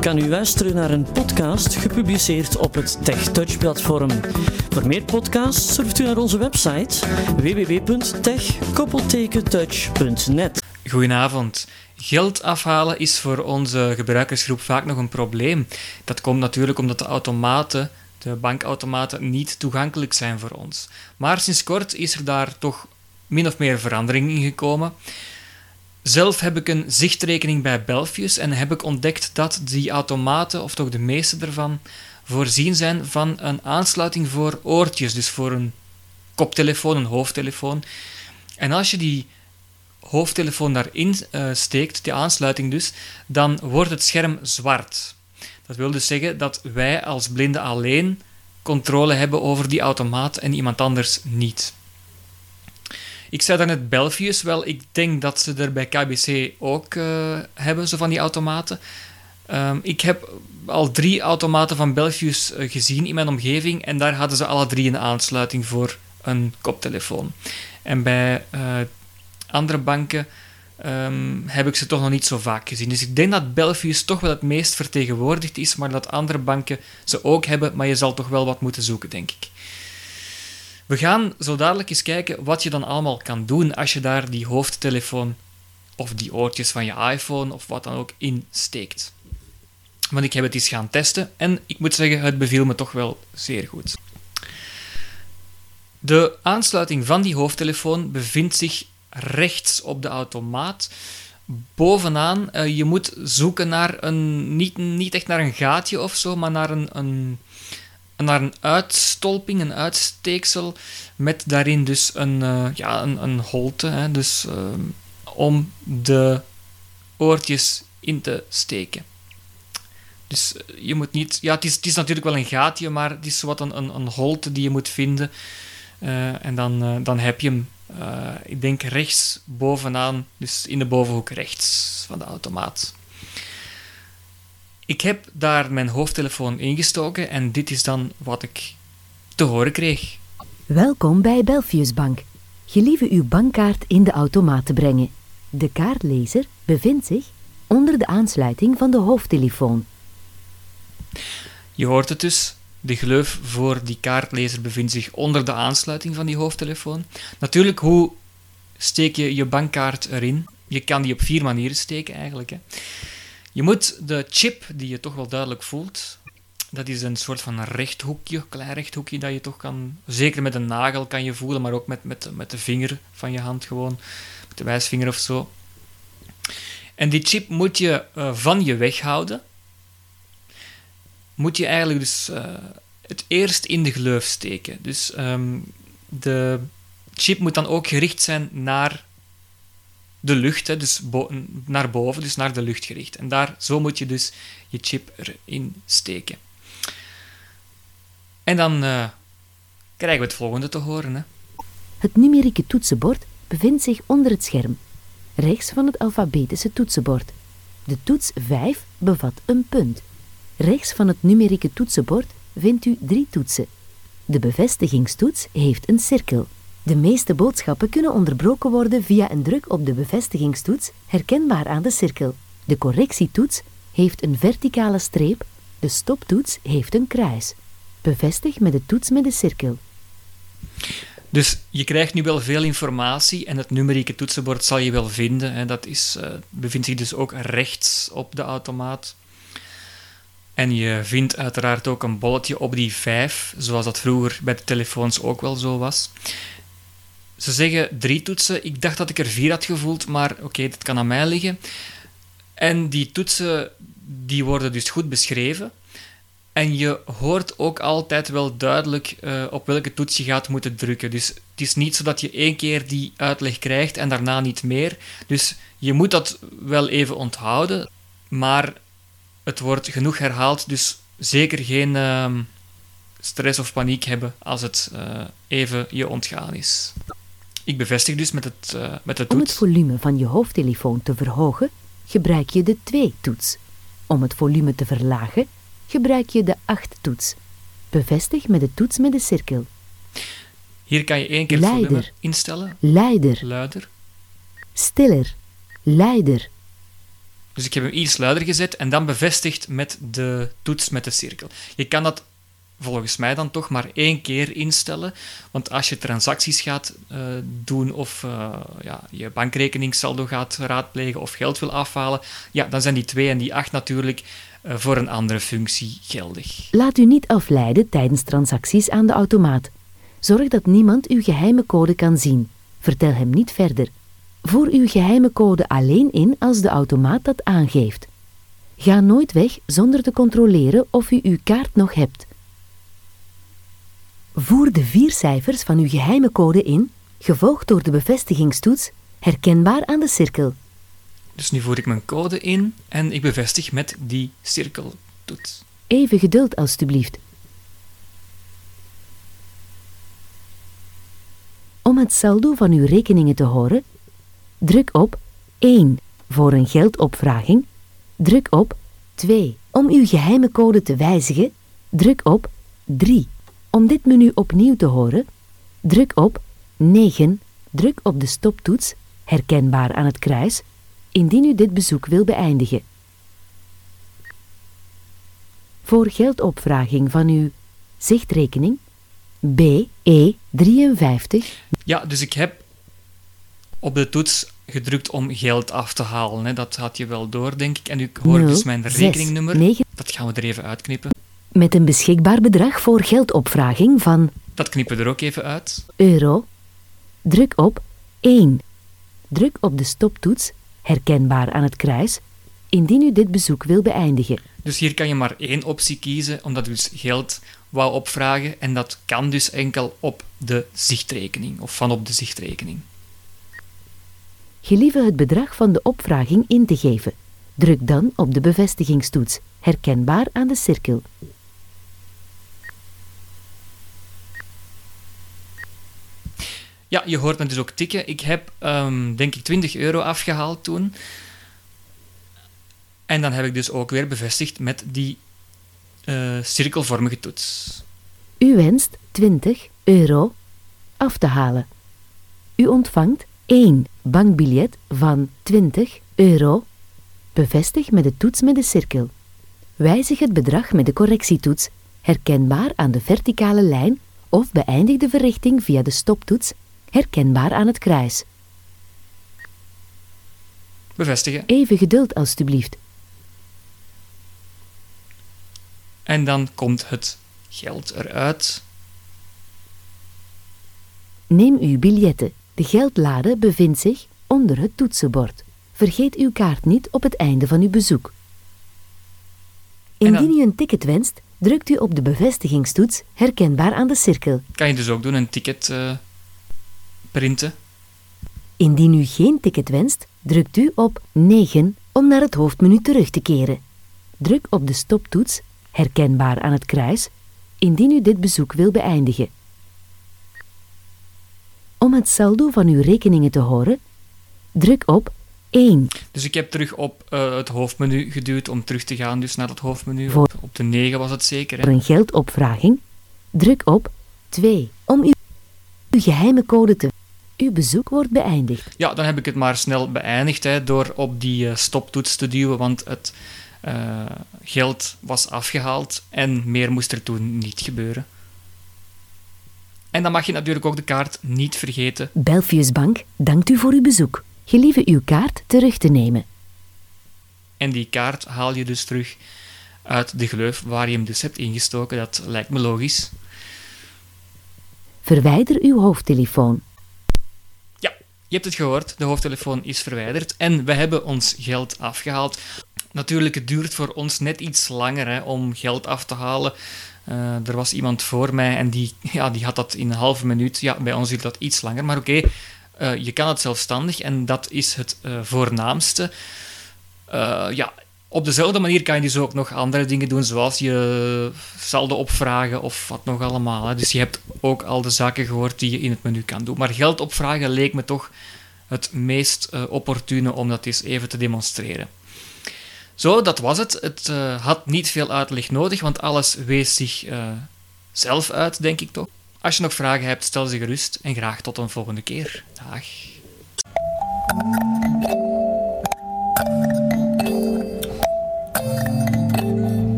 kan u luisteren naar een podcast gepubliceerd op het TechTouch-platform. Voor meer podcasts surft u naar onze website www.tech-touch.net. Goedenavond. Geld afhalen is voor onze gebruikersgroep vaak nog een probleem. Dat komt natuurlijk omdat de automaten, de bankautomaten, niet toegankelijk zijn voor ons. Maar sinds kort is er daar toch min of meer verandering in gekomen. Zelf heb ik een zichtrekening bij Belfius en heb ik ontdekt dat die automaten, of toch de meeste ervan, voorzien zijn van een aansluiting voor oortjes, dus voor een koptelefoon, een hoofdtelefoon. En als je die hoofdtelefoon daarin uh, steekt, die aansluiting dus, dan wordt het scherm zwart. Dat wil dus zeggen dat wij als blinden alleen controle hebben over die automaat en iemand anders niet. Ik zei daarnet Belfius, wel, ik denk dat ze er bij KBC ook uh, hebben, zo van die automaten. Um, ik heb al drie automaten van Belfius uh, gezien in mijn omgeving en daar hadden ze alle drie een aansluiting voor een koptelefoon. En bij uh, andere banken um, heb ik ze toch nog niet zo vaak gezien. Dus ik denk dat Belfius toch wel het meest vertegenwoordigd is, maar dat andere banken ze ook hebben, maar je zal toch wel wat moeten zoeken, denk ik. We gaan zo dadelijk eens kijken wat je dan allemaal kan doen als je daar die hoofdtelefoon of die oortjes van je iPhone of wat dan ook in steekt. Want ik heb het eens gaan testen en ik moet zeggen, het beviel me toch wel zeer goed. De aansluiting van die hoofdtelefoon bevindt zich rechts op de automaat. Bovenaan, uh, je moet zoeken naar een, niet, niet echt naar een gaatje of zo, maar naar een, een naar een uitstolping, een uitsteeksel, met daarin dus een, uh, ja, een, een holte, hè, dus uh, om de oortjes in te steken. Dus eh, je moet niet... Ja, het is, natuurlijk wel een gaatje, maar het is wat een, een, een holte die je moet vinden. En dan, dan heb je hem, ik denk rechts bovenaan, dus in de bovenhoek rechts van de automaat. Ik heb daar mijn hoofdtelefoon ingestoken en dit is dan wat ik te horen kreeg. Welkom bij Belfius Bank. Gelieve uw bankkaart in de automaat te brengen. De kaartlezer bevindt zich onder de aansluiting van de hoofdtelefoon. Je hoort het dus. De gleuf voor die kaartlezer bevindt zich onder de aansluiting van die hoofdtelefoon. Natuurlijk, hoe steek je je bankkaart erin? Je kan die op vier manieren steken eigenlijk. Hè. Je moet de chip die je toch wel duidelijk voelt, dat is een soort van rechthoekje, klein rechthoekje dat je toch kan, zeker met een nagel kan je voelen, maar ook met, met, met de vinger van je hand gewoon, met de wijsvinger of zo. En die chip moet je uh, van je weghouden. Moet je eigenlijk dus uh, het eerst in de gleuf steken. Dus um, de chip moet dan ook gericht zijn naar de lucht, hè, dus naar boven, dus naar de lucht gericht. En daar, zo moet je dus je chip erin steken. En dan uh, krijgen we het volgende te horen. Hè. Het numerieke toetsenbord bevindt zich onder het scherm, rechts van het alfabetische toetsenbord. De toets 5 bevat een punt. Rechts van het numerieke toetsenbord vindt u drie toetsen. De bevestigingstoets heeft een cirkel. De meeste boodschappen kunnen onderbroken worden via een druk op de bevestigingstoets, herkenbaar aan de cirkel. De correctietoets heeft een verticale streep, de stoptoets heeft een kruis. Bevestig met de toets met de cirkel. Dus je krijgt nu wel veel informatie en het numerieke toetsenbord zal je wel vinden. Hè. Dat is, uh, bevindt zich dus ook rechts op de automaat. En je vindt uiteraard ook een bolletje op die 5, zoals dat vroeger bij de telefoons ook wel zo was. Ze zeggen drie toetsen. Ik dacht dat ik er vier had gevoeld, maar oké, dat kan aan mij liggen. En die toetsen die worden dus goed beschreven. En je hoort ook altijd wel duidelijk uh, op welke toets je gaat moeten drukken. Dus het is niet zo dat je één keer die uitleg krijgt en daarna niet meer. Dus je moet dat wel even onthouden. Maar het wordt genoeg herhaald, dus zeker geen uh, stress of paniek hebben als het uh, even je ontgaan is. Ik bevestig dus met het, uh, met de toets. Om het volume van je hoofdtelefoon te verhogen, gebruik je de 2-toets. Om het volume te verlagen, gebruik je de 8-toets. Bevestig met de toets met de cirkel. Hier kan je één keer het volume instellen. Leider. Luider. Stiller. Leider. Dus ik heb hem iets luider gezet en dan bevestigd met de toets met de cirkel. Je kan dat volgens mij dan toch maar één keer instellen. Want als je transacties gaat uh, doen of uh, ja, je bankrekeningssaldo gaat raadplegen of geld wil afhalen, ja, dan zijn die 2 en die 8 natuurlijk uh, voor een andere functie geldig. Laat u niet afleiden tijdens transacties aan de automaat. Zorg dat niemand uw geheime code kan zien. Vertel hem niet verder. Voer uw geheime code alleen in als de automaat dat aangeeft. Ga nooit weg zonder te controleren of u uw kaart nog hebt. Voer de vier cijfers van uw geheime code in, gevolgd door de bevestigingstoets, herkenbaar aan de cirkel. Dus nu voer ik mijn code in en ik bevestig met die cirkeltoets. Even geduld alstublieft. Om het saldo van uw rekeningen te horen, druk op 1 voor een geldopvraging, druk op 2 om uw geheime code te wijzigen, druk op 3 om dit menu opnieuw te horen, druk op 9, druk op de stoptoets, herkenbaar aan het kruis, indien u dit bezoek wil beëindigen. Voor geldopvraging van uw zichtrekening BE53. Ja, dus ik heb op de toets gedrukt om geld af te halen. Hè. Dat had je wel door, denk ik. En u hoort dus mijn rekeningnummer. 9. Dat gaan we er even uitknippen. Met een beschikbaar bedrag voor geldopvraging van... Dat knippen we er ook even uit. Euro. Druk op 1. Druk op de stoptoets, herkenbaar aan het kruis, indien u dit bezoek wil beëindigen. Dus hier kan je maar één optie kiezen, omdat u dus geld wou opvragen. En dat kan dus enkel op de zichtrekening, of van op de zichtrekening. Gelieve het bedrag van de opvraging in te geven. Druk dan op de bevestigingstoets, herkenbaar aan de cirkel. Ja, je hoort me dus ook tikken. Ik heb, um, denk ik, 20 euro afgehaald toen. En dan heb ik dus ook weer bevestigd met die uh, cirkelvormige toets. U wenst 20 euro af te halen. U ontvangt 1 bankbiljet van 20 euro. Bevestig met de toets met de cirkel. Wijzig het bedrag met de correctietoets, herkenbaar aan de verticale lijn, of beëindig de verrichting via de stoptoets herkenbaar aan het kruis. Bevestigen. Even geduld alstublieft. En dan komt het geld eruit. Neem uw biljetten. De geldlade bevindt zich onder het toetsenbord. Vergeet uw kaart niet op het einde van uw bezoek. Indien u een ticket wenst, drukt u op de bevestigingstoets herkenbaar aan de cirkel. Kan je dus ook doen, een ticket uh, printen. Indien u geen ticket wenst, drukt u op 9 om naar het hoofdmenu terug te keren. Druk op de stoptoets, herkenbaar aan het kruis, indien u dit bezoek wil beëindigen. Om het saldo van uw rekeningen te horen, druk op 1. Dus ik heb terug op uh, het hoofdmenu geduwd om terug te gaan dus naar het hoofdmenu. Voor op de 9 was het zeker. Hè? Voor een geldopvraging, druk op 2 om uw, uw geheime code te uw bezoek wordt beëindigd. Ja, dan heb ik het maar snel beëindigd hè, door op die uh, stoptoets te duwen, want het uh, geld was afgehaald en meer moest er toen niet gebeuren. En dan mag je natuurlijk ook de kaart niet vergeten. Belfius Bank dankt u voor uw bezoek. Gelieve uw kaart terug te nemen. En die kaart haal je dus terug uit de gleuf waar je hem dus hebt ingestoken. Dat lijkt me logisch. Verwijder uw hoofdtelefoon. Je hebt het gehoord. De hoofdtelefoon is verwijderd en we hebben ons geld afgehaald. Natuurlijk, het duurt voor ons net iets langer hè, om geld af te halen. Uh, er was iemand voor mij en die, ja, die had dat in een halve minuut. Ja, bij ons duurt dat iets langer, maar oké. Uh, je kan het zelfstandig en dat is het uh, voornaamste. ja, op dezelfde manier kan je dus ook nog andere dingen doen, zoals je saldo opvragen of wat nog allemaal. Hè. Dus je hebt ook al de zaken gehoord die je in het menu kan doen. Maar geld opvragen leek me toch het meest opportune om dat eens even te demonstreren. Zo, dat was het. Het uh, had niet veel uitleg nodig, want alles wees zich uh, zelf uit, denk ik toch. Als je nog vragen hebt, stel ze gerust en graag tot een volgende keer. Dag.